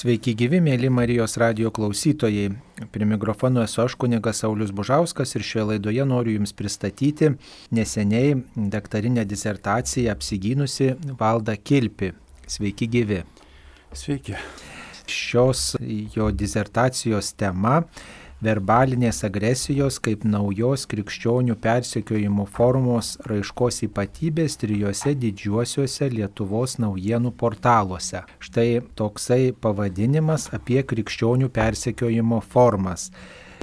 Sveiki gyvi, mėly Marijos radio klausytojai. Prie mikrofono esu aš kunigas Saulis Bužauskas ir šioje laidoje noriu Jums pristatyti neseniai daktarinę disertaciją apsigynusi Valda Kilpi. Sveiki gyvi. Sveiki. Šios jo disertacijos tema verbalinės agresijos kaip naujos krikščionių persekiojimo formos raiškos ypatybės trijose didžiuosiuose Lietuvos naujienų portaluose. Štai toksai pavadinimas apie krikščionių persekiojimo formas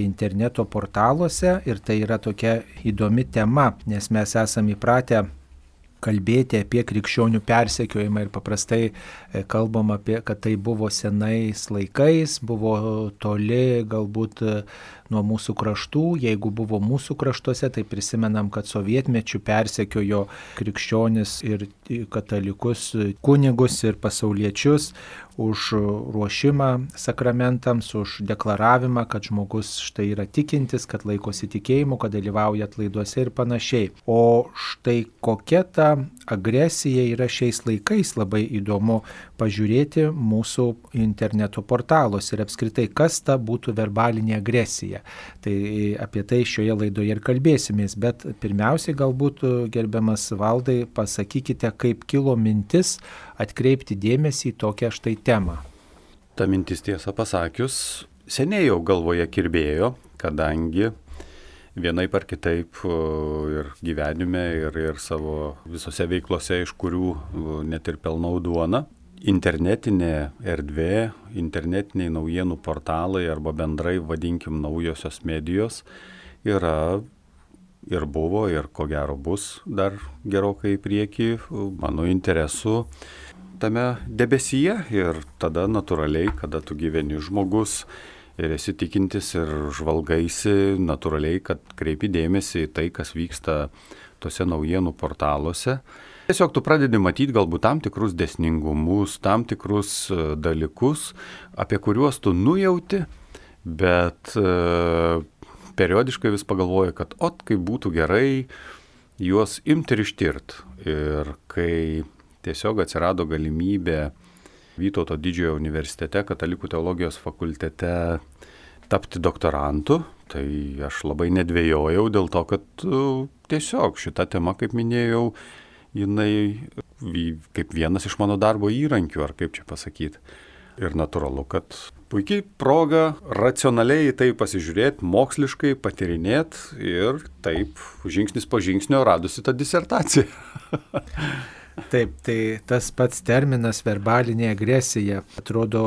interneto portaluose ir tai yra tokia įdomi tema, nes mes esame įpratę kalbėti apie krikščionių persekiojimą ir paprastai e, kalbam apie, kad tai buvo senais laikais, buvo toli galbūt e, nuo mūsų kraštų. Jeigu buvo mūsų kraštuose, tai prisimenam, kad sovietmečių persekiojo krikščionis ir katalikus, kunigus ir pasauliečius už ruošimą sakramentams, už deklaravimą, kad žmogus štai yra tikintis, kad laikosi tikėjimu, kad dalyvauja atlaiduose ir panašiai. O štai kokia ta agresija yra šiais laikais labai įdomu pažiūrėti mūsų interneto portalos ir apskritai, kas ta būtų verbalinė agresija. Tai apie tai šioje laidoje ir kalbėsimės, bet pirmiausiai galbūt gerbiamas valdai pasakykite, kaip kilo mintis atkreipti dėmesį į tokią štai temą. Ta mintis tiesą pasakius, seniai jau galvoje kirbėjo, kadangi vienaip ar kitaip ir gyvenime, ir, ir savo visose veiklose, iš kurių net ir pelnau duoną, internetinė erdvė, internetiniai naujienų portalai arba bendrai vadinkim naujosios medijos yra ir buvo ir ko gero bus dar gerokai į priekį mano interesų tame debesyje ir tada natūraliai, kada tu gyveni žmogus ir esi tikintis ir žvalgaisi, natūraliai, kad kreipi dėmesį į tai, kas vyksta tose naujienų portaluose. Tiesiog tu pradedi matyti galbūt tam tikrus desningumus, tam tikrus e, dalykus, apie kuriuos tu nujauti, bet e, periodiškai vis pagalvoji, kad ot, kaip būtų gerai juos imti ir ištirt. Ir kai tiesiog atsirado galimybė Vytauto didžiojo universitete, katalikų teologijos fakultete tapti doktorantu, tai aš labai nedvėjojau dėl to, kad e, tiesiog šita tema, kaip minėjau, jinai kaip vienas iš mano darbo įrankių, ar kaip čia pasakyti. Ir natūralu, kad puikiai proga racionaliai į tai pasižiūrėti, moksliškai patyrinėti ir taip žingsnis po žingsnio radusi tą disertaciją. Taip, tai tas pats terminas verbalinė agresija, atrodo,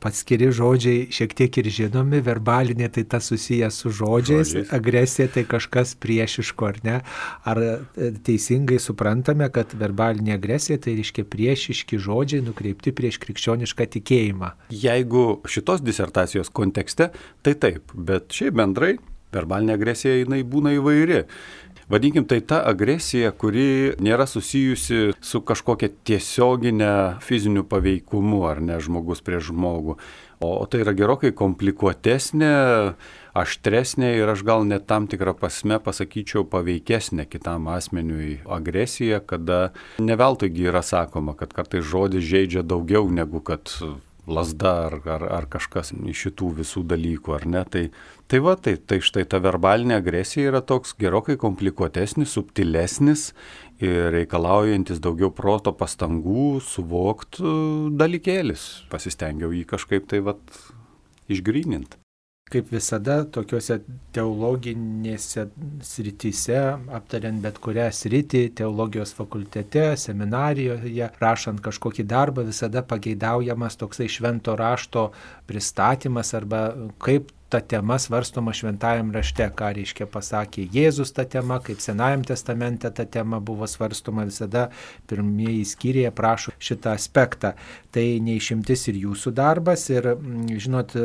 paskiri žodžiai šiek tiek ir žinomi, verbalinė tai tas susijęs su žodžiais, žodžiais, agresija tai kažkas priešiško, ar ne? Ar e, teisingai suprantame, kad verbalinė agresija tai reiškia priešiški žodžiai nukreipti prieš krikščionišką tikėjimą? Jeigu šitos disertacijos kontekste, tai taip, bet šiaip bendrai verbalinė agresija jinai būna įvairi vadinkim, tai ta agresija, kuri nėra susijusi su kažkokia tiesioginė fiziniu paveikumu ar ne žmogus prieš žmogų. O, tai yra gerokai komplikuotesnė, aštresnė ir aš gal net tam tikrą pasme pasakyčiau paveikesnė kitam asmeniui agresija, kada neveltuigi yra sakoma, kad kartais žodis žaidžia daugiau negu kad lasda ar, ar, ar kažkas iš šitų visų dalykų, ar ne. Tai Tai va, tai, tai štai ta verbalinė agresija yra toks gerokai komplikuotesnis, subtilesnis ir reikalaujantis daugiau proto pastangų suvokti dalykėlis. Pasistengiau jį kažkaip tai va išgryninti. Kaip visada, tokiuose teologinėse srityse, aptariant bet kurią sritį, teologijos fakultete, seminarijoje, rašant kažkokį darbą, visada pageidaujamas toksai švento rašto pristatymas arba kaip ta tema svarstoma šventajam rašte, ką reiškia pasakė Jėzus ta tema, kaip Senajam testamente ta tema buvo svarstoma visada, pirmieji skyriai prašo šitą aspektą. Tai neišimtis ir jūsų darbas ir, mm, žinot,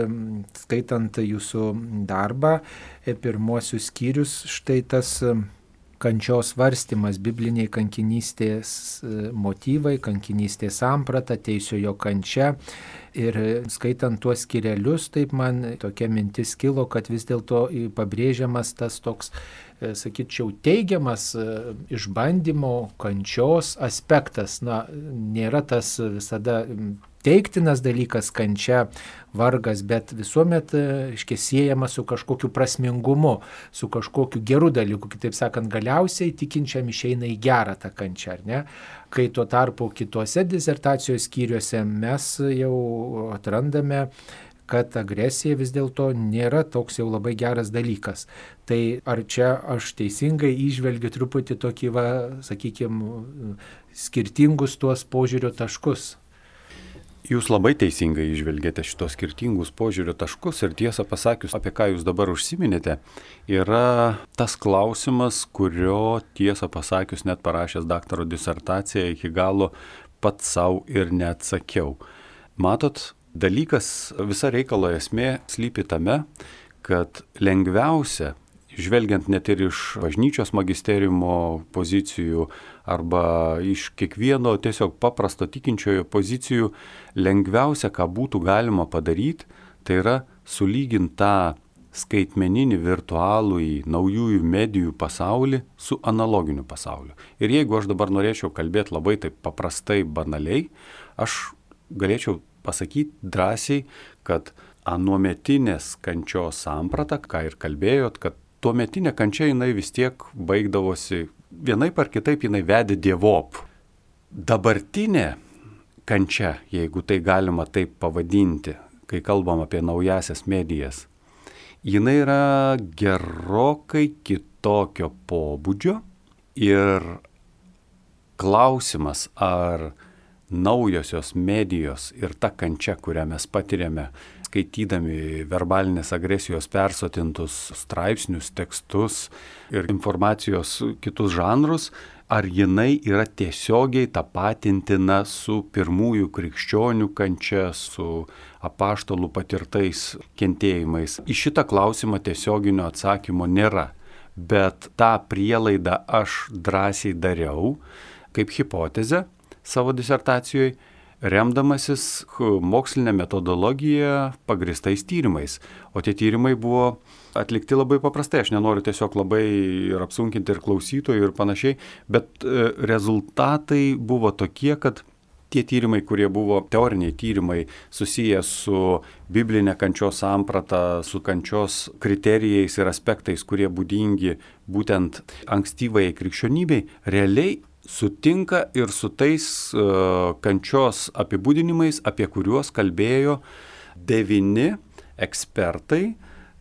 skaitant jūsų darbą, e, pirmosius skyrius, štai tas mm, kančios varstimas, bibliniai kankinystės e, motyvai, kankinystės samprata, teisiojo kančia. Ir skaitant tuos skirelius, taip man tokia mintis kilo, kad vis dėlto pabrėžiamas tas toks, e, sakyčiau, teigiamas e, išbandymo kančios aspektas. Na, nėra tas visada teiktinas dalykas kančia, vargas, bet visuomet e, iškėsėjama su kažkokiu prasmingumu, su kažkokiu geru dalyku. Kitaip sakant, galiausiai tikinčiam išeina į gerą tą kančią, ar ne? Kai tuo tarpu kitose disertacijos skyriuose mes jau atrandame kad agresija vis dėlto nėra toks jau labai geras dalykas. Tai ar čia aš teisingai išvelgiu truputį tokį, va, sakykime, skirtingus tuos požiūrio taškus? Jūs labai teisingai išvelgėte šitos skirtingus požiūrio taškus ir tiesą pasakius, apie ką jūs dabar užsiminėte, yra tas klausimas, kurio tiesą pasakius net parašęs daktaro disertaciją iki galo pats savo ir neatsakiau. Matot, dalykas, visa reikalo esmė slypi tame, kad lengviausia, žvelgiant net ir iš bažnyčios magisteriumo pozicijų arba iš kiekvieno tiesiog paprasto tikinčiojo pozicijų, lengviausia, ką būtų galima padaryti, tai yra sulyginti tą skaitmeninį virtualų į naujųjų medijų pasaulį su analoginiu pasauliu. Ir jeigu aš dabar norėčiau kalbėti labai taip paprastai, banaliai, aš galėčiau pasakyti drąsiai, kad anuometinės kančios samprata, ką ir kalbėjot, kad tuometinė kančia jinai vis tiek baigdavosi vienaip ar kitaip jinai vedė dievop. Dabartinė kančia, jeigu tai galima taip pavadinti, kai kalbam apie naujasias medijas, jinai yra gerokai kitokio pobūdžio ir klausimas, ar naujosios medijos ir ta kančia, kurią mes patiriame, skaitydami verbalinės agresijos persotintus straipsnius, tekstus ir informacijos kitus žanrus, ar jinai yra tiesiogiai tapatintina su pirmųjų krikščionių kančia, su apaštalų patirtais kentėjimais. Į šitą klausimą tiesioginio atsakymo nėra, bet tą prielaidą aš drąsiai dariau kaip hipotezę savo disertacijoje, remdamasis mokslinė metodologija pagristais tyrimais. O tie tyrimai buvo atlikti labai paprastai, aš nenoriu tiesiog labai ir apsunkinti ir klausytojų ir panašiai, bet e, rezultatai buvo tokie, kad tie tyrimai, kurie buvo teoriniai tyrimai susiję su biblinė kančios samprata, su kančios kriterijais ir aspektais, kurie būdingi būtent ankstyvai krikščionybei, realiai sutinka ir su tais uh, kančios apibūdinimais, apie kuriuos kalbėjo devini ekspertai,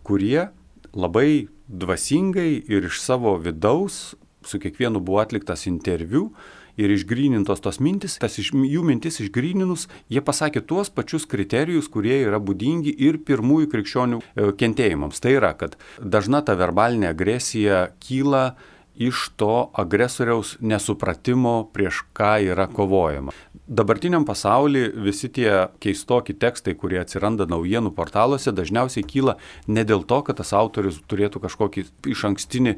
kurie labai dvasingai ir iš savo vidaus, su kiekvienu buvo atliktas interviu ir išgrynintos tos mintis, tas iš, jų mintis išgryninus, jie pasakė tuos pačius kriterijus, kurie yra būdingi ir pirmųjų krikščionių e, kentėjimams. Tai yra, kad dažna ta verbalinė agresija kyla iš to agresoriaus nesupratimo, prieš ką yra kovojama. Dabartiniam pasaulyje visi tie keistoki tekstai, kurie atsiranda naujienų portaluose, dažniausiai kyla ne dėl to, kad tas autorius turėtų kažkokį iš ankstinį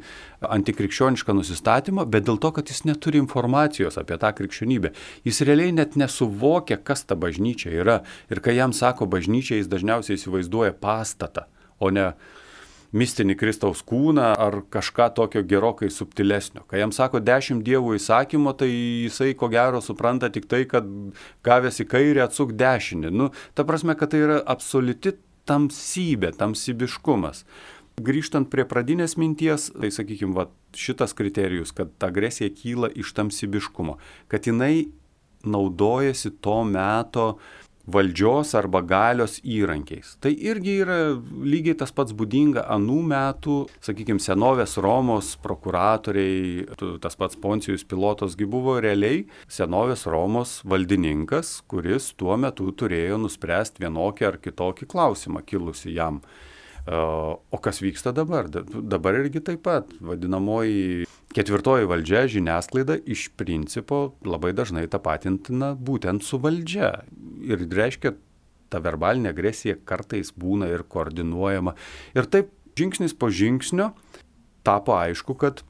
antikrikščionišką nusistatymą, bet dėl to, kad jis neturi informacijos apie tą krikščionybę. Jis realiai net nesuvokia, kas ta bažnyčia yra. Ir kai jam sako bažnyčia, jis dažniausiai įsivaizduoja pastatą, o ne mistinį Kristaus kūną ar kažką tokio gerokai subtilesnio. Kai jam sako dešimt dievų įsakymo, tai jisai ko gero supranta tik tai, kad gavęs į kairę atsuk dešinį. Nu, ta prasme, kad tai yra absoliuti tamsybė, tamsybiškumas. Grįžtant prie pradinės minties, tai sakykime, va, šitas kriterijus, kad ta agresija kyla iš tamsybiškumo, kad jinai naudojasi to meto valdžios arba galios įrankiais. Tai irgi yra lygiai tas pats būdinga anų metų, sakykime, senovės Romos prokuratoriai, tas pats Poncijus Pilotosgi buvo realiai senovės Romos valdininkas, kuris tuo metu turėjo nuspręsti vienokį ar kitokį klausimą kilusi jam. O kas vyksta dabar? Dabar irgi taip pat vadinamoji ketvirtoji valdžia, žiniasklaida iš principo labai dažnai tapatintina būtent su valdžia. Ir reiškia, ta verbalinė agresija kartais būna ir koordinuojama. Ir taip žingsnis po žingsnio tapo aišku, kad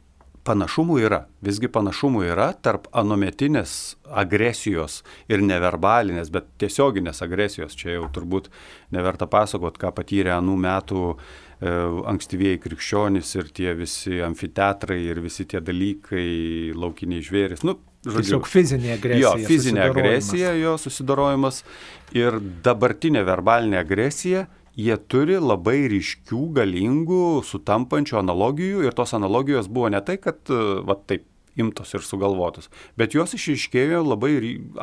panašumų yra, visgi panašumų yra tarp anometinės agresijos ir neverbalinės, bet tiesioginės agresijos. Čia jau turbūt neverta pasakot, ką patyrė anų metų e, ankstyvieji krikščionys ir tie visi amfiteatrai ir visi tie dalykai, laukiniai žvėris. Nu, žodžiu, tiesiog fizinė agresija. Jo, fizinė agresija, jo susidorojimas ir dabartinė verbalinė agresija, jie turi labai ryškių, galingų, sutampančių analogijų ir tos analogijos buvo ne tai, kad, va taip, imtos ir sugalvotos, bet jos išaiškėjo labai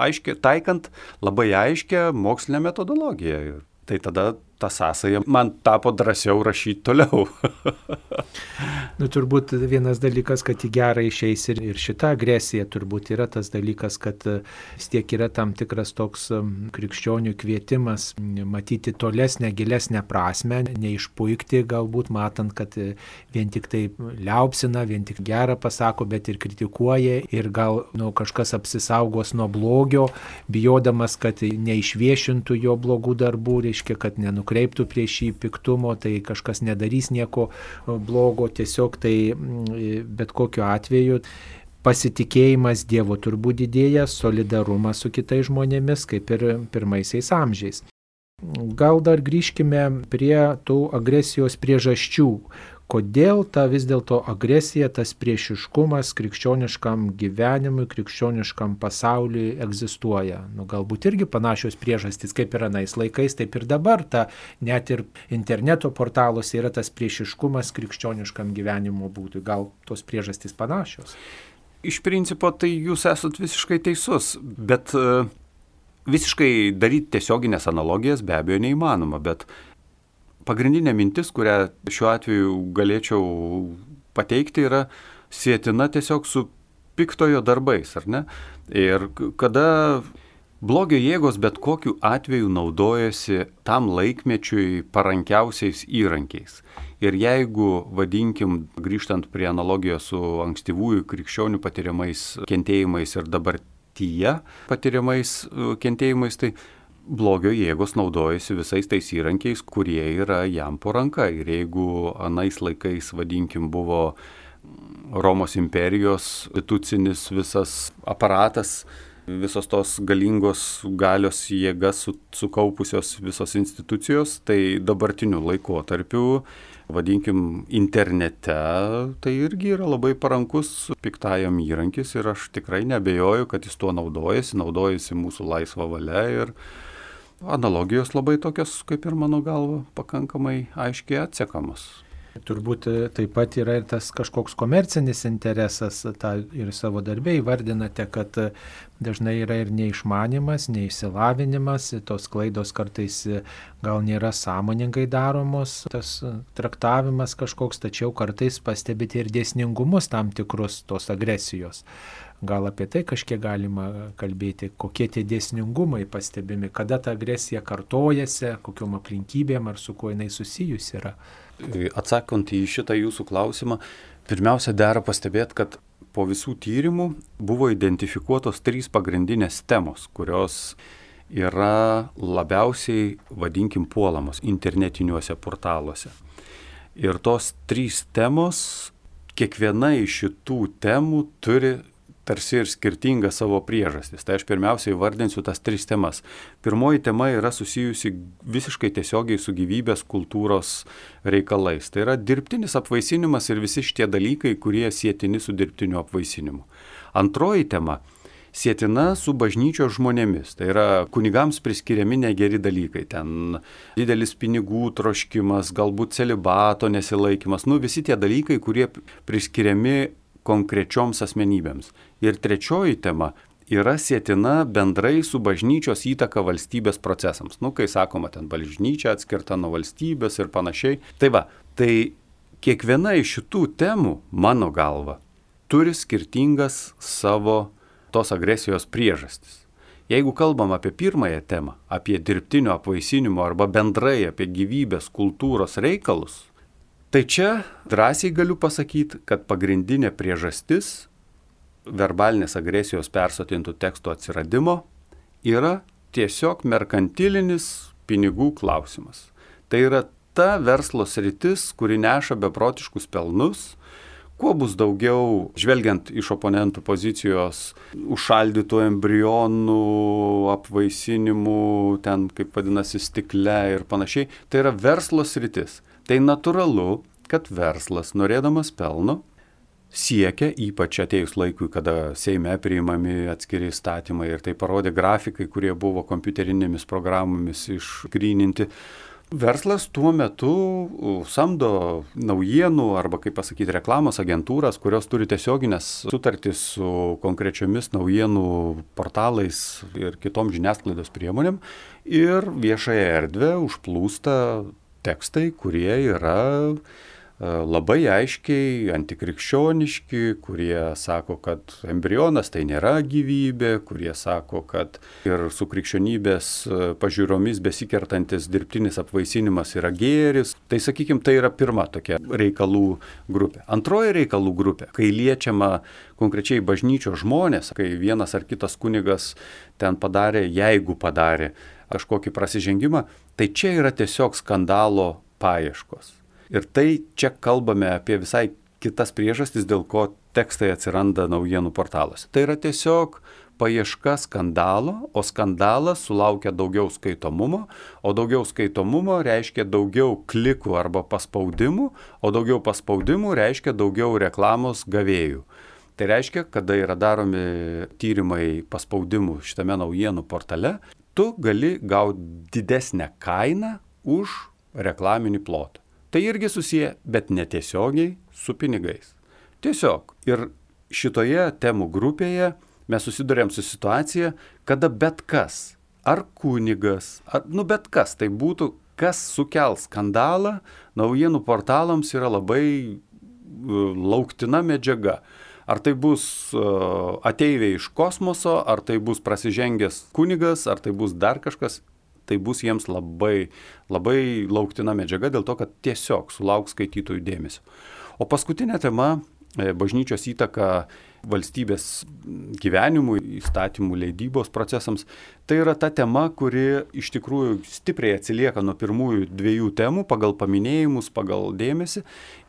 aiškiai, taikant labai aiškę mokslinę metodologiją. Tai tada ta sąsaja man tapo drąsiau rašyti toliau. nu, turbūt vienas dalykas, kad į gerą išeis ir, ir šita agresija, turbūt yra tas dalykas, kad e, vis tiek yra tam tikras toks krikščionių kvietimas matyti tolesnę, gilesnę prasme, neišpuikti galbūt matant, kad e, vien tik tai liaupsina, vien tik gerą pasako, bet ir kritikuoja ir gal nu, kažkas apsisaugos nuo blogio, bijodamas, kad neišviešintų jo blogų darbų, reiškia, kad nenukentėtų nukreiptų prieš jį piktumo, tai kažkas nedarys nieko blogo, tiesiog tai bet kokiu atveju pasitikėjimas Dievo turbūt didėja, solidarumas su kitais žmonėmis, kaip ir pirmaisiais amžiais. Gal dar grįžkime prie tų agresijos priežasčių, kodėl ta vis dėlto agresija, tas priešiškumas krikščioniškam gyvenimui, krikščioniškam pasauliui egzistuoja. Nu, galbūt irgi panašios priežastys, kaip ir anais laikais, taip ir dabar, ta, net ir interneto portaluose yra tas priešiškumas krikščioniškam gyvenimo būdui. Gal tos priežastys panašios? Iš principo tai jūs esat visiškai teisus, bet uh visiškai daryti tiesioginės analogijas be abejo neįmanoma, bet pagrindinė mintis, kurią šiuo atveju galėčiau pateikti, yra sėtina tiesiog su piktojo darbais, ar ne? Ir kada blogio jėgos bet kokiu atveju naudojasi tam laikmečiui parankiausiais įrankiais. Ir jeigu, vadinkim, grįžtant prie analogijos su ankstyvųjų krikščionių patiriamais kentėjimais ir dabartyje patiriamais kentėjimais, tai blogio jėgos naudojasi visais tais įrankiais, kurie yra jam po ranka. Ir jeigu anais laikais, vadinkim, buvo Romos imperijos institucinis visas aparatas, visos tos galingos galios jėgas su, sukaupusios visos institucijos, tai dabartiniu laikotarpiu, vadinkim, internete, tai irgi yra labai parankus piktajam įrankis ir aš tikrai nebejoju, kad jis tuo naudojasi, naudojasi mūsų laisvą valią ir analogijos labai tokios, kaip ir mano galva, pakankamai aiškiai atsekamos. Turbūt e, taip pat yra ir tas kažkoks komercinis interesas, tą ir savo darbę įvardinate, kad e, dažnai yra ir neišmanimas, neišsilavinimas, tos klaidos kartais e, gal nėra sąmoningai daromos, tas traktavimas kažkoks, tačiau kartais pastebite ir dėsningumus tam tikrus tos agresijos. Gal apie tai kažkiek galima kalbėti, kokie tie dėsningumai pastebimi, kada ta agresija kartojasi, kokiom aplinkybėm ar su kuo jinai susijusi yra. Atsakant į šitą jūsų klausimą, pirmiausia, dera pastebėti, kad po visų tyrimų buvo identifikuotos trys pagrindinės temos, kurios yra labiausiai, vadinkim, puolamos internetiniuose portaluose. Ir tos trys temos, kiekviena iš šitų temų turi tarsi ir skirtingas savo priežastis. Tai aš pirmiausiai vardinsiu tas tris temas. Pirmoji tema yra susijusi visiškai tiesiogiai su gyvybės kultūros reikalais. Tai yra dirbtinis apvaisinimas ir visi šitie dalykai, kurie sėtini su dirbtiniu apvaisinimu. Antroji tema sėtina su bažnyčios žmonėmis. Tai yra kunigams priskiriami negeri dalykai. Ten didelis pinigų troškimas, galbūt celibato nesilaikimas. Nu, visi tie dalykai, kurie priskiriami konkrečioms asmenybėms. Ir trečioji tema yra sėtina bendrai su bažnyčios įtaka valstybės procesams. Nu, kai sakoma, ten bažnyčia atskirta nuo valstybės ir panašiai. Tai va, tai kiekviena iš šitų temų, mano galva, turi skirtingas savo tos agresijos priežastis. Jeigu kalbam apie pirmąją temą, apie dirbtinio apvaisinimo arba bendrai apie gyvybės kultūros reikalus, Tai čia drąsiai galiu pasakyti, kad pagrindinė priežastis verbalinės agresijos persotintų tekstų atsiradimo yra tiesiog merkantilinis pinigų klausimas. Tai yra ta verslo sritis, kuri neša beprotiškus pelnus, kuo bus daugiau, žvelgiant iš oponentų pozicijos, užšaldytų embrionų, apvaisinimų, ten kaip vadinasi stikle ir panašiai, tai yra verslo sritis. Tai natūralu, kad verslas, norėdamas pelno, siekia, ypač atėjus laikui, kada Seime priimami atskiri įstatymai ir tai parodė grafikai, kurie buvo kompiuterinėmis programomis išgryninti, Verslas tuo metu samdo naujienų arba, kaip pasakyti, reklamos agentūras, kurios turi tiesioginės sutartys su konkrečiomis naujienų portalais ir kitom žiniasklaidos priemonėm. Ir viešąją erdvę užplūsta tekstai, kurie yra E, labai aiškiai antikrikščioniški, kurie sako, kad embrionas tai nėra gyvybė, kurie sako, kad ir su krikščionybės e, pažiūromis besikertantis dirbtinis apvaisinimas yra gėris. Tai sakykime, tai yra pirma tokia reikalų grupė. Antroji reikalų grupė, kai liečiama konkrečiai bažnyčios žmonės, kai vienas ar kitas kunigas ten padarė, jeigu padarė kažkokį prasižengimą, tai čia yra tiesiog skandalo paieškos Ir tai čia kalbame apie visai kitas priežastis, dėl ko tekstai atsiranda naujienų portaluose. Tai yra tiesiog paieška skandalo, o skandalas sulaukia daugiau skaitomumo, o daugiau skaitomumo reiškia daugiau klikų arba paspaudimų, o daugiau paspaudimų reiškia daugiau reklamos gavėjų. Tai reiškia, kada yra daromi tyrimai paspaudimų šitame naujienų portale, tu gali gauti didesnę kainą už reklaminį plotą. Tai irgi susiję, bet netiesiogiai su pinigais. Tiesiog. Ir šitoje temų grupėje mes susidurėm su situacija, kada bet kas, ar kunigas, ar, nu bet kas, tai būtų, kas sukels skandalą, naujienų portalams yra labai uh, lauktina medžiaga. Ar tai bus uh, ateiviai iš kosmoso, ar tai bus prasižengęs kunigas, ar tai bus dar kažkas, tai bus jiems labai, labai lauktina medžiaga dėl to, kad tiesiog sulauks skaitytojų dėmesio. O paskutinė tema e, - bažnyčios įtaka valstybės gyvenimui, įstatymų leidybos procesams. Tai yra ta tema, kuri iš tikrųjų stipriai atsilieka nuo pirmųjų dviejų temų pagal paminėjimus, pagal dėmesį.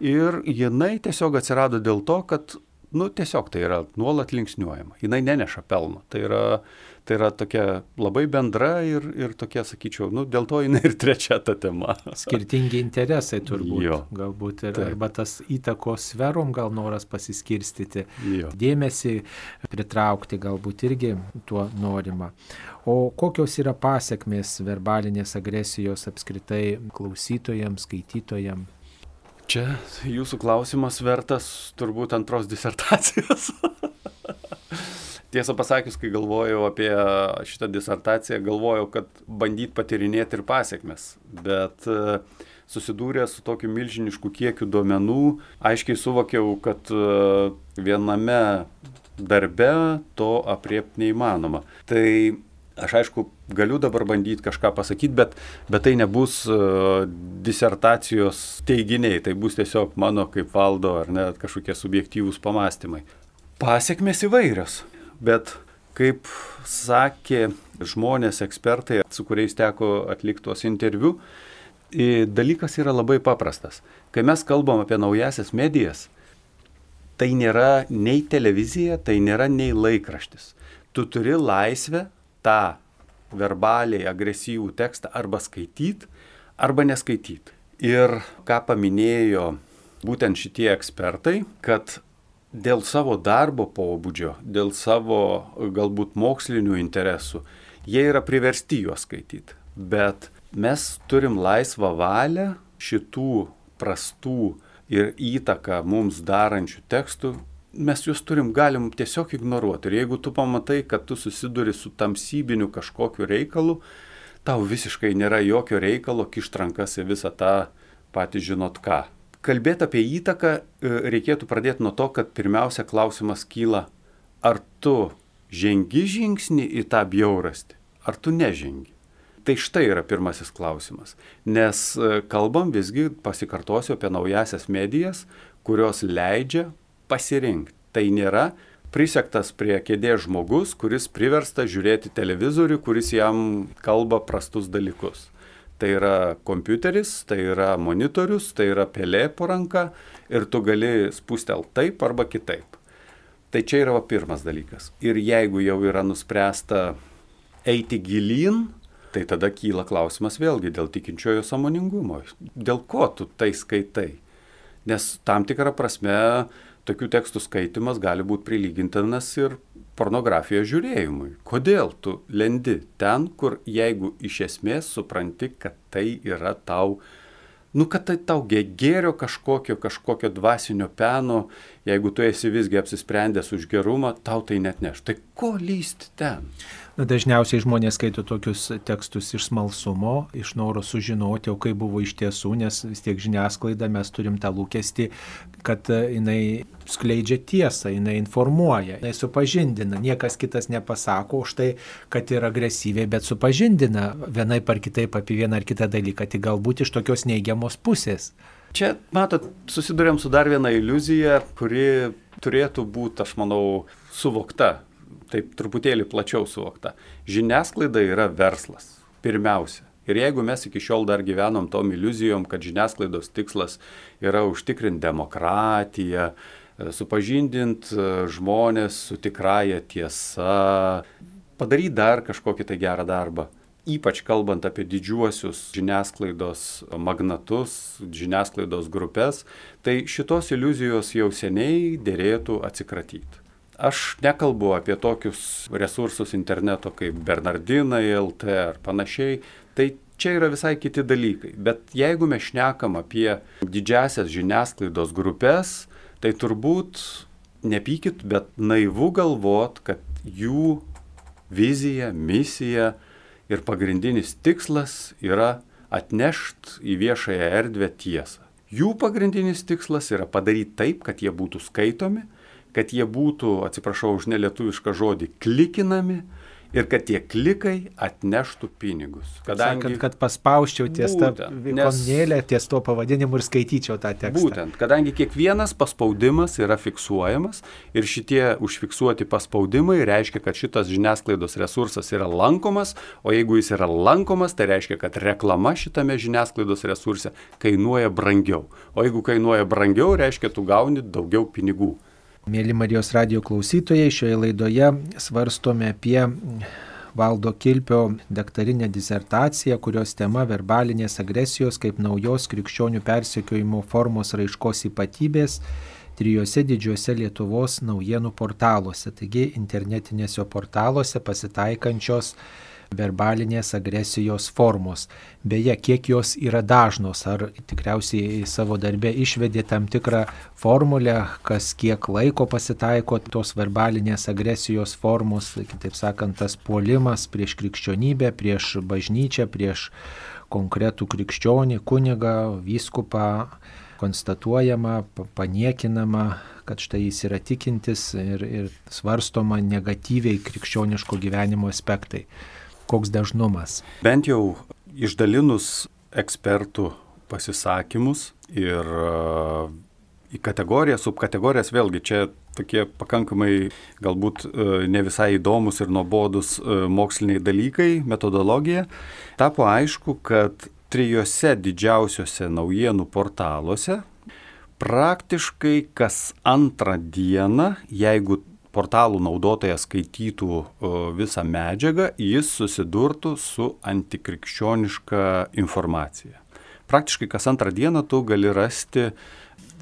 Ir jinai tiesiog atsirado dėl to, kad, nu, tiesiog tai yra nuolat linksniuojama. Jinai neneša pelno. Tai yra tai yra tokia labai bendra ir, ir tokia, sakyčiau, nu, dėl to jinai ir trečia ta tema. Skirtingi interesai turbūt. Jo. Galbūt ir, Taip. arba tas įtakos sferom gal noras pasiskirstyti, jo. dėmesį pritraukti, galbūt irgi tuo norima. O kokios yra pasiekmes verbalinės agresijos apskritai klausytojams, skaitytojams? Čia jūsų klausimas vertas turbūt antros disertacijos. Tiesą pasakius, kai galvojau apie šitą disertaciją, galvojau, kad bandyt patirinėti ir pasiekmes. Bet e, susidūręs su tokiu milžinišku kiekiu duomenų, aiškiai suvokiau, kad e, viename darbe to apriepti neįmanoma. Tai aš aišku galiu dabar bandyti kažką pasakyti, bet, bet tai nebus uh, disertacijos teiginiai, tai bus tiesiog mano kaip valdo ar net kažkokie subjektyvūs pamastymai. Pasiekmes įvairios bet kaip sakė žmonės, ekspertai, su kuriais teko atlikti tuos interviu, dalykas yra labai paprastas. Kai mes kalbam apie naujasias medijas, tai nėra nei televizija, tai nėra nei laikraštis. Tu turi laisvę tą verbaliai agresyvų tekstą arba skaityti, arba neskaityti. Ir ką paminėjo būtent šitie ekspertai, kad dėl savo darbo pobūdžio, dėl savo galbūt mokslinių interesų, jie yra priversti juos skaityti. Bet mes turim laisvą valią šitų prastų ir įtaką mums darančių tekstų, mes juos turim, galim tiesiog ignoruoti. Ir jeigu tu pamatai, kad tu susiduri su tamsybiniu kažkokiu reikalu, tau visiškai nėra jokio reikalo kištrankas į visą tą patį žinot ką kalbėti apie įtaką e, reikėtų pradėti nuo to, kad pirmiausia klausimas kyla, ar tu žengi žingsnį į tą bjaurastį, ar tu nežengi. Tai štai yra pirmasis klausimas. Nes e, kalbam visgi, pasikartosiu apie naujasias medijas, kurios leidžia pasirinkti. Tai nėra prisektas prie kėdės žmogus, kuris priversta žiūrėti televizorių, kuris jam kalba prastus dalykus. Tai yra kompiuteris, tai yra monitorius, tai yra pelė po ranka ir tu gali spustel taip arba kitaip. Tai čia yra pirmas dalykas. Ir jeigu jau yra nuspręsta eiti gilin, tai tada kyla klausimas vėlgi dėl tikinčiojo samoningumo. Dėl ko tu tai skaitai? Nes tam tikrą prasme tokių tekstų skaitimas gali būti prilygintinas ir pornografijos žiūrėjimui. Kodėl tu lendi ten, kur jeigu iš esmės supranti, kad tai yra tau nu, kad tai tau gėrio kažkokio, kažkokio dvasinio peno, jeigu tu esi visgi apsisprendęs už gerumą, tau tai net neš. Tai ko lysti ten? Na, dažniausiai žmonės skaito tokius tekstus iš smalsumo, iš noro sužinoti, o kaip buvo iš tiesų, nes vis tiek žiniasklaida mes turim tą lūkestį, kad jinai skleidžia tiesą, jinai informuoja, jinai supažindina, niekas kitas nepasako už tai, kad yra agresyviai, bet supažindina vienai par kitaip apie vieną ar kitą dalyką, tik galbūt iš tokios neigiamos pusės. Čia, matot, susidurėm su dar viena iliuzija, kuri turėtų būti, aš manau, suvokta taip truputėlį plačiau suvokta. Žiniasklaida yra verslas, pirmiausia. Ir jeigu mes iki šiol dar gyvenom tom iliuzijom, kad žiniasklaidos tikslas yra užtikrinti demokratiją, supažindinti e, žmonės su tikraja tiesa, padaryti dar kažkokį tai gerą darbą, ypač kalbant apie didžiuosius žiniasklaidos magnatus, žiniasklaidos grupės, tai šitos iliuzijos jau seniai dėrėtų atsikratyti. Aš nekalbu apie tokius resursus interneto kaip Bernardinai, LT ar panašiai. Tai čia yra visai kiti dalykai. Bet jeigu mes šnekam apie didžiasias žiniasklaidos grupės, tai turbūt nepykit, bet naivu galvot, kad jų vizija, misija ir pagrindinis tikslas yra atnešti į viešąją erdvę tiesą. Jų pagrindinis tikslas yra padaryti taip, kad jie būtų skaitomi, kad jie būtų, atsiprašau už nelietuvišką žodį, klikinami ir kad tie klikai atneštų pinigus. Kadangi, Sakant, kad paspausčiau ties tą ikonėlę, ties to pavadinimu ir skaityčiau tą tekstą. Būtent, kadangi kiekvienas paspaudimas yra fiksuojamas ir šitie užfiksuoti paspaudimai reiškia, kad šitas žiniasklaidos resursas yra lankomas, o jeigu jis yra lankomas, tai reiškia, kad reklama šitame žiniasklaidos resurse kainuoja brangiau. O jeigu kainuoja brangiau, reiškia, tu gauni daugiau pinigų. Mėly Marijos radio klausytojai, šioje laidoje svarstome apie Valdo Kilpio daktarinę disertaciją, kurios tema verbalinės agresijos kaip naujos krikščionių persekiojimo formos raiškos ypatybės trijose didžiuose Lietuvos naujienų portaluose, taigi internetinėse portaluose pasitaikančios verbalinės agresijos formos. Beje, kiek jos yra dažnos, ar tikriausiai savo darbę išvedė tam tikrą formulę, kas kiek laiko pasitaiko tos verbalinės agresijos formos, kitaip sakant, tas puolimas prieš krikščionybę, prieš bažnyčią, prieš konkretų krikščionį, kunigą, vyskupą konstatuojama, paniekinama, kad štai jis yra tikintis ir, ir svarstoma negatyviai krikščioniško gyvenimo aspektai koks dažnumas? Bent jau išdalinus ekspertų pasisakymus ir uh, į kategorijas, subkategorijas, vėlgi čia tokie pakankamai galbūt uh, ne visai įdomus ir nuobodus uh, moksliniai dalykai, metodologija, tapo aišku, kad trijose didžiausiose naujienų portaluose praktiškai kas antrą dieną, jeigu portalų naudotojas skaitytų visą medžiagą, jis susidurtų su antikrikščioniška informacija. Praktiškai kas antrą dieną tu gali rasti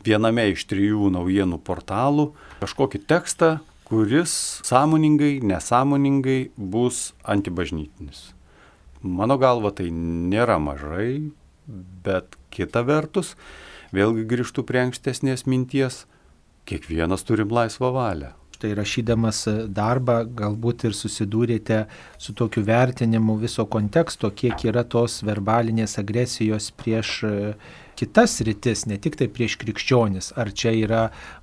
viename iš trijų naujienų portalų kažkokį tekstą, kuris sąmoningai, nesąmoningai bus antibažnytinis. Mano galva tai nėra mažai, bet kita vertus, vėlgi grįžtų prie ankstesnės minties, kiekvienas turim laisvą valią. Štai rašydamas darbą galbūt ir susidūrėte su tokiu vertinimu viso konteksto, kiek yra tos verbalinės agresijos prieš e, kitas rytis, ne tik tai prieš krikščionis. Ar čia yra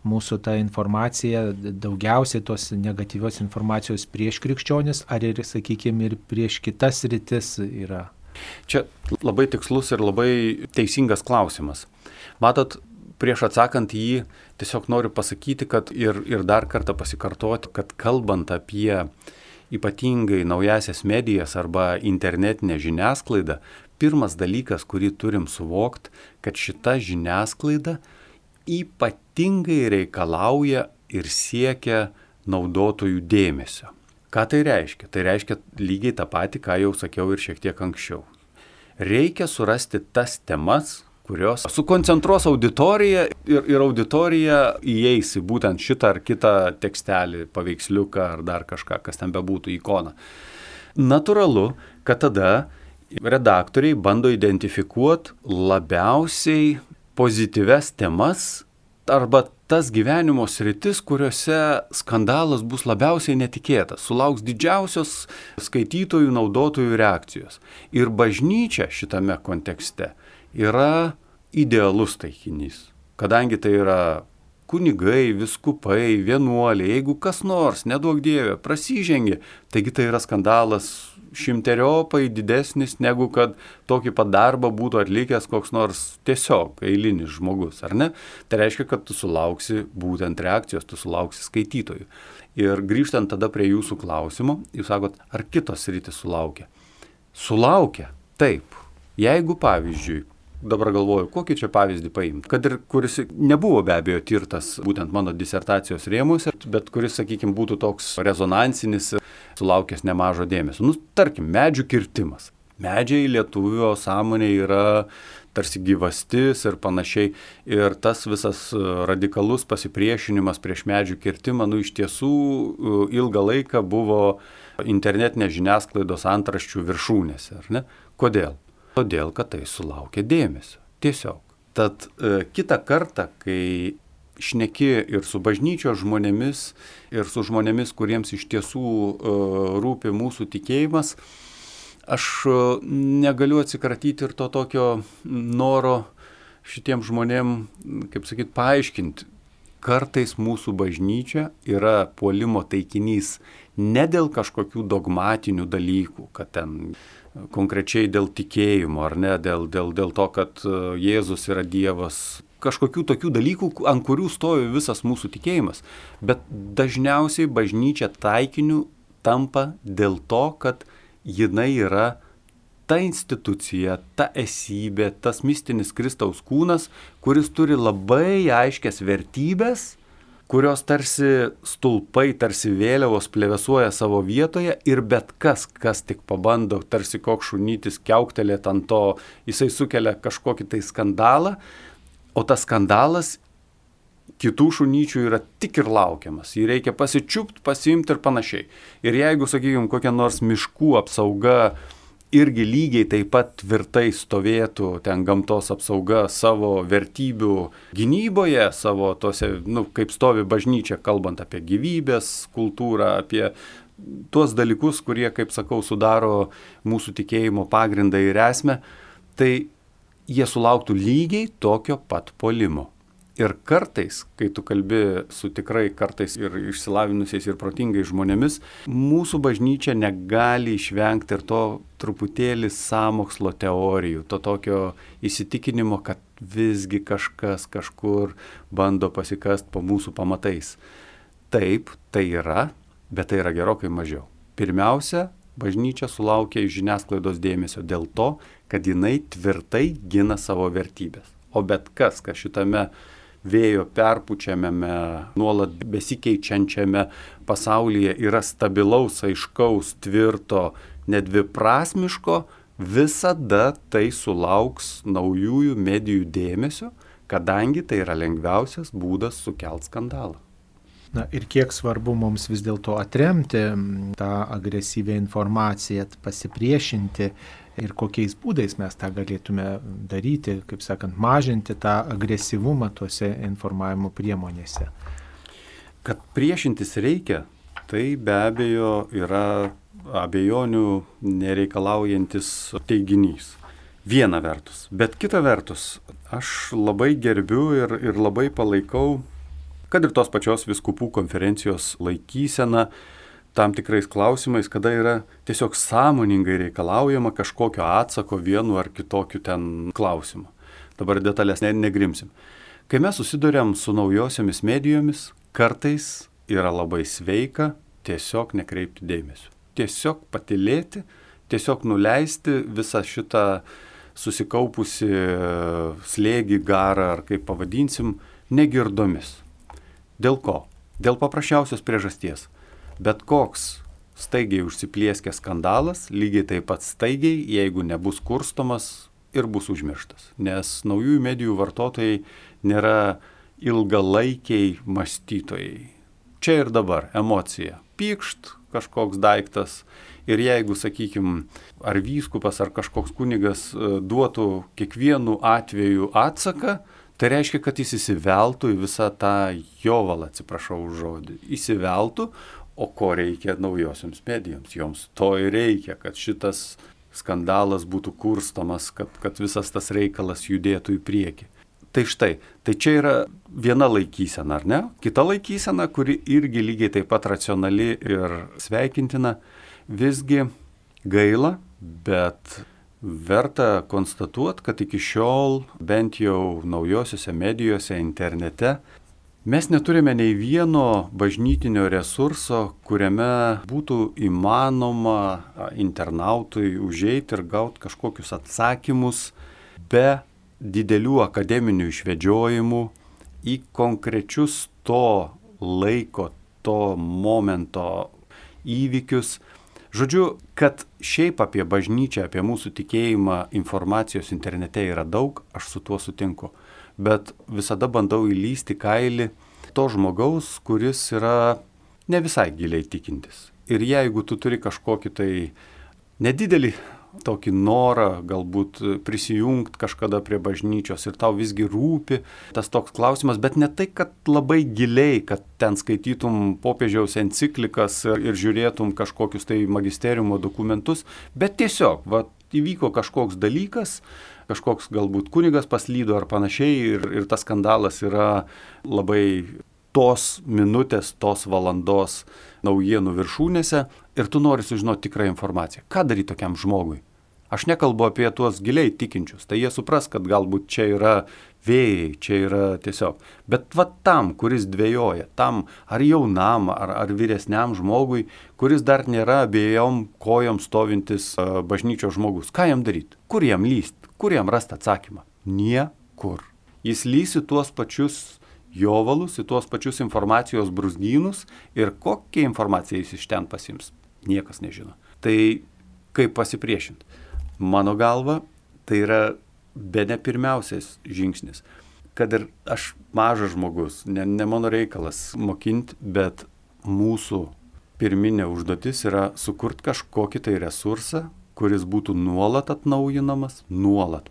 mūsų ta informacija, daugiausiai tos negatyvios informacijos prieš krikščionis, ar ir, sakykime, ir prieš kitas rytis yra? Čia labai tikslus ir labai teisingas klausimas. Matot, prieš atsakant jį tiesiog noriu pasakyti, kad ir, ir dar kartą pasikartoti, kad kalbant apie ypatingai naujasias medijas arba internetinę žiniasklaidą, pirmas dalykas, kurį turim suvokti, kad šita žiniasklaida ypatingai reikalauja ir siekia naudotojų dėmesio. Ką tai reiškia? Tai reiškia lygiai tą patį, ką jau sakiau ir šiek tiek anksčiau. Reikia surasti tas temas, kurios sukoncentruos auditoriją ir, ir auditorija įeis į būtent šitą ar kitą tekstelį, paveiksliuką ar dar kažką, kas ten bebūtų, ikoną. Naturalu, kad tada redaktoriai bando identifikuoti labiausiai pozityves temas arba tas gyvenimo sritis, kuriuose skandalas bus labiausiai netikėtas, sulauks didžiausios skaitytojų, naudotojų reakcijos. Ir bažnyčia šitame kontekste yra idealus taikinys, kadangi tai yra kunigai, viskupai, vienuoliai, jeigu kas nors, nedaug dievė, prasižengia, taigi tai yra skandalas šimteriopai didesnis negu kad tokį pat darbą būtų atlikęs koks nors tiesiog eilinis žmogus, ar ne? Tai reiškia, kad tu sulauksi būtent reakcijos, tu sulauksi skaitytojų. Ir grįžtant tada prie jūsų klausimo, jūs sakot, ar kitos rytis sulaukia? Sulaukia, taip. Jeigu pavyzdžiui, dabar galvoju, kokį čia pavyzdį paimti, kad ir kuris nebuvo be abejo tirtas būtent mano disertacijos rėmuose, bet kuris, sakykime, būtų toks rezonansinis, sulaukęs nemažo dėmesio. Nu, tarkim, medžių kirtimas. Medžiai lietuvio sąmonė yra tarsi gyvastis ir panašiai. Ir tas visas radikalus pasipriešinimas prieš medžių kirtimą, nu iš tiesų ilgą laiką buvo internetinės žiniasklaidos antraščių viršūnėse? Kodėl? Todėl, kad tai sulaukia dėmesio. Tiesiog. Tad e, kitą kartą, kai šneki ir su bažnyčios žmonėmis, ir su žmonėmis, kuriems iš tiesų e, rūpi mūsų tikėjimas, aš e, negaliu atsikratyti ir to tokio noro šitiem žmonėm, kaip sakyt, paaiškinti. Kartais mūsų bažnyčia yra puolimo taikinys ne dėl kažkokių dogmatinių dalykų, kad ten konkrečiai dėl tikėjimo, ar ne, dėl, dėl, dėl to, kad e, Jėzus yra Dievas, kažkokių tokių dalykų, ant kurių stovi visas mūsų tikėjimas. Bet dažniausiai bažnyčia taikiniu tampa dėl to, kad jinai yra ta institucija, ta esybė, tas mistinis Kristaus kūnas, kuris turi labai aiškias vertybės kurios tarsi stulpai, tarsi vėliavos plevesuoja savo vietoje ir bet kas, kas tik pabando, tarsi koks šunytis keuktelėt ant to, jisai sukelia kažkokį tai skandalą, o tas skandalas kitų šunyčių yra tik ir laukiamas. Jį reikia pasičiupti, pasimti ir panašiai. Ir jeigu, sakykime, kokia nors miškų apsauga, irgi lygiai taip pat tvirtai stovėtų ten gamtos apsauga savo vertybių gynyboje, savo tose, nu, kaip stovi bažnyčia, kalbant apie gyvybės kultūrą, apie tuos dalykus, kurie, kaip sakau, sudaro mūsų tikėjimo pagrindą ir esmę, tai jie sulauktų lygiai tokio pat polimo. Ir kartais, kai tu kalbi su tikrai kartais ir išsilavinusiais ir protingais žmonėmis, mūsų bažnyčia negali išvengti ir to truputėlį samokslo teorijų, to tokio įsitikinimo, kad visgi kažkas kažkur bando pasikast po mūsų pamatais. Taip, tai yra, bet tai yra gerokai mažiau. Pirmiausia, bažnyčia sulaukia iš žiniasklaidos dėmesio dėl to, kad jinai tvirtai gina savo vertybės. O bet kas, kas šitame vėjo perpučiamame, nuolat besikeičiančiame pasaulyje yra stabilaus, aiškaus, tvirto, nedviprasmiško, visada tai sulauks naujųjų medijų dėmesio, kadangi tai yra lengviausias būdas sukelt skandalą. Na ir kiek svarbu mums vis dėlto atremti tą agresyvę informaciją, pasipriešinti ir kokiais būdais mes tą galėtume daryti, kaip sakant, mažinti tą agresyvumą tuose informavimo priemonėse. Kad priešintis reikia, tai be abejo yra abejonių nereikalaujantis teiginys. Viena vertus. Bet kita vertus, aš labai gerbiu ir, ir labai palaikau, kad ir tos pačios viskupų konferencijos laikysena, tam tikrais klausimais, kada yra tiesiog sąmoningai reikalaujama kažkokio atsako vienu ar kitokiu ten klausimu. Dabar detalės ne, negrimsim. Kai mes susidurėm su naujosiomis medijomis, kartais yra labai sveika tiesiog nekreipti dėmesio. Tiesiog patilėti, tiesiog nuleisti visą šitą susikaupusi slėgį, garą ar kaip pavadinsim, negirdomis. Dėl ko? Dėl paprasčiausios priežasties bet koks staigiai užsiplieskęs skandalas, lygiai taip pat staigiai, jeigu nebus kurstomas, ir bus užmirštas. Nes naujųjų medijų vartotojai nėra ilgalaikiai mąstytojai. Čia ir dabar emocija. Pykšt kažkoks daiktas. Ir jeigu, sakykime, ar vyskupas, ar kažkoks kunigas e, duotų kiekvienu atveju atsaką, tai reiškia, kad jis įsiveltų į visą tą jovalą, atsiprašau už žodį, įsiveltų, o ko reikia naujosioms medijoms. Joms to ir reikia, kad šitas skandalas būtų kurstomas, kad, kad visas tas reikalas judėtų į priekį. Tai štai, tai čia yra viena laikysena, ar ne? Kita laikysena, kuri irgi lygiai taip pat racionali ir sveikintina, visgi gaila, bet verta konstatuoti, kad iki šiol bent jau naujosiuose medijose, internete Mes neturime nei vieno bažnytinio resurso, kuriame būtų įmanoma internautui užeiti ir gauti kažkokius atsakymus be didelių akademinių išvedžiojimų į konkrečius to laiko, to momento įvykius. Žodžiu, kad šiaip apie bažnyčią, apie mūsų tikėjimą informacijos internete yra daug, aš su tuo sutinku bet visada bandau įlysti kailį to žmogaus, kuris yra ne visai giliai tikintis. Ir jeigu tu turi kažkokį tai nedidelį tokį norą galbūt prisijungti kažkada prie bažnyčios ir tau visgi rūpi tas toks klausimas, bet ne tai, kad labai giliai, kad ten skaitytum popiežiaus enciklikas ir, ir žiūrėtum kažkokius tai magisteriumo dokumentus, bet tiesiog, va, įvyko kažkoks dalykas, kažkoks galbūt kunigas paslydo ar panašiai ir, ir tas skandalas yra labai tos minutės, tos valandos naujienų viršūnėse ir tu nori sužinoti tikrą informaciją. Ką daryti tokiam žmogui? Aš nekalbu apie tuos giliai tikinčius, tai jie supras, kad galbūt čia yra vėjai, čia yra tiesiog. Bet va tam, kuris dvėjoja, tam ar jaunam, ar, ar vyresniam žmogui, kuris dar nėra abiejom kojom stovintis uh, bažnyčios žmogus, ką jam daryti? Kur jam lyst? Kur jam rasti atsakymą? Niekur. Jis lysi tuos pačius jovalus, į tuos pačius informacijos brūzgynus ir kokią informaciją jis iš ten pasims. Niekas nežino. Tai kaip pasipriešinti? Mano galva, tai yra be ne pirmiausias žingsnis. Kad ir aš mažas žmogus, ne, ne mano reikalas mokinti, bet mūsų pirminė užduotis yra sukurti kažkokį tai resursą, kuris būtų nuolat atnaujinamas, nuolat,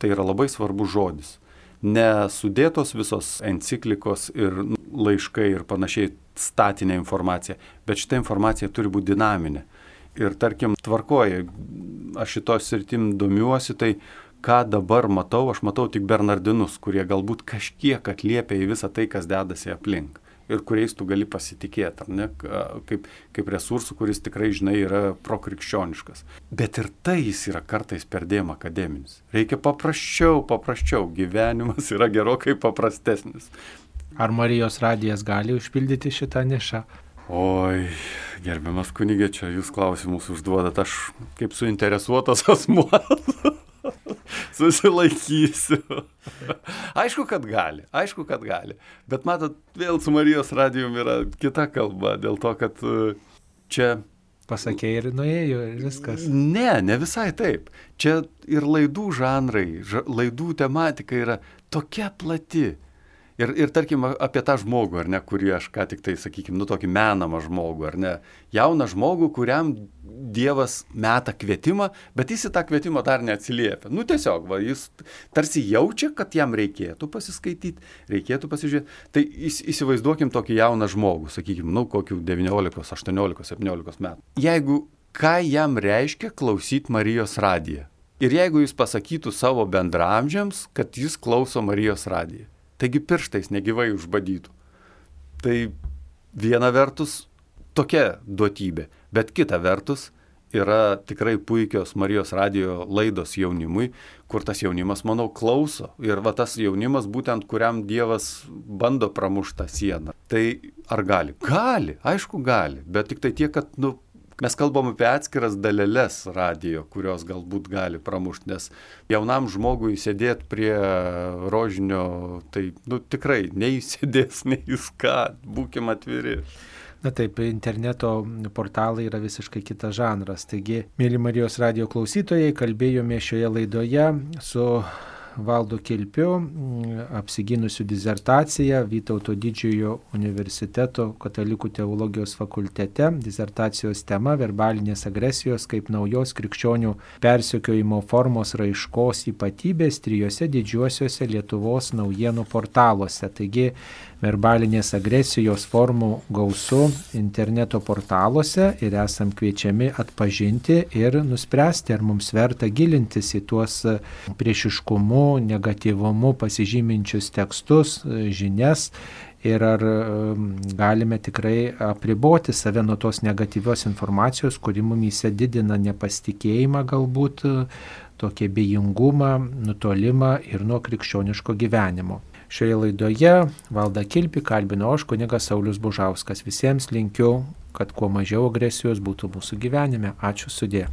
tai yra labai svarbus žodis. Nesudėtos visos enciklikos ir laiškai ir panašiai statinė informacija, bet šita informacija turi būti dinaminė. Ir tarkim, tvarkoja, aš šitos sritim domiuosi, tai ką dabar matau, aš matau tik Bernardinus, kurie galbūt kažkiek atliepia į visą tai, kas dedasi aplink ir kuriais tu gali pasitikėti, ar ne, kaip, kaip resursų, kuris tikrai, žinai, yra prokrikščioniškas. Bet ir tai jis yra kartais perdėm akademinis. Reikia paprasčiau, paprasčiau, gyvenimas yra gerokai paprastesnis. Ar Marijos radijas gali užpildyti šitą nišą? Oi, gerbiamas kunigė, čia jūs klausimus užduodat, aš kaip suinteresuotas asmuo. susilaikysiu. aišku, kad gali, aišku, kad gali. Bet matot, vėl su Marijos radijum yra kita kalba, dėl to, kad e, čia Pasakė ir nuėjo, ir viskas. Ne, ne visai taip. Čia ir laidų žanrai, laidų tematika yra tokia plati, Ir, ir tarkim apie tą žmogų, ar ne, kurį aš ką tik tai, sakykime, nu tokį menamą žmogų, ar ne, jauną žmogų, kuriam Dievas meta kvietimą, bet jis į tą kvietimą dar neatsiliepia. Nu tiesiog, va, jis tarsi jaučia, kad jam reikėtų pasiskaityti, reikėtų pasižiūrėti. Tai įsivaizduokim tokį jauną žmogų, sakykime, nu kokių 19, 18, 17 metų. Jeigu ką jam reiškia klausyti Marijos radiją. Ir jeigu jis pasakytų savo bendramžiams, kad jis klauso Marijos radiją taigi pirštais negyvai užbadytų. Tai viena vertus tokia duotybė, bet kita vertus yra tikrai puikios Marijos radio laidos jaunimui, kur tas jaunimas, manau, klauso. Ir va tas jaunimas būtent, kuriam Dievas bando pramuštą sieną. Tai ar gali? Gali, aišku, gali, bet tik tai tiek, kad, nu, Mes kalbam apie atskiras dalelės radio, kurios galbūt gali pramušti, nes jaunam žmogui sėdėti prie rožinio, tai nu, tikrai neįsėdės, ką, būkim atviri. Na taip, interneto portalai yra visiškai kitas žanras. Taigi, mėly Marijos radio klausytojai, kalbėjome šioje laidoje su Valdu Kilpiu, apsiginusiu dizertaciją Vytauto didžiojo universiteto katalikų teologijos fakultete. Dizertacijos tema - verbalinės agresijos kaip naujos krikščionių persikiojimo formos raiškos ypatybės trijose didžiuosiuose Lietuvos naujienų portaluose. Taigi verbalinės agresijos formų gausu interneto portaluose ir esam kviečiami atpažinti ir nuspręsti, ar mums verta gilintis į tuos priešiškumu negatyvumu pasižyminčius tekstus, žinias ir ar galime tikrai apriboti save nuo tos negatyvios informacijos, kuri mumyse didina nepasitikėjimą galbūt, tokį bejingumą, nutolimą ir nuo krikščioniško gyvenimo. Šioje laidoje valda Kilpi kalbino aš kunigas Saulis Bužauskas. Visiems linkiu, kad kuo mažiau agresijos būtų mūsų gyvenime. Ačiū sudė.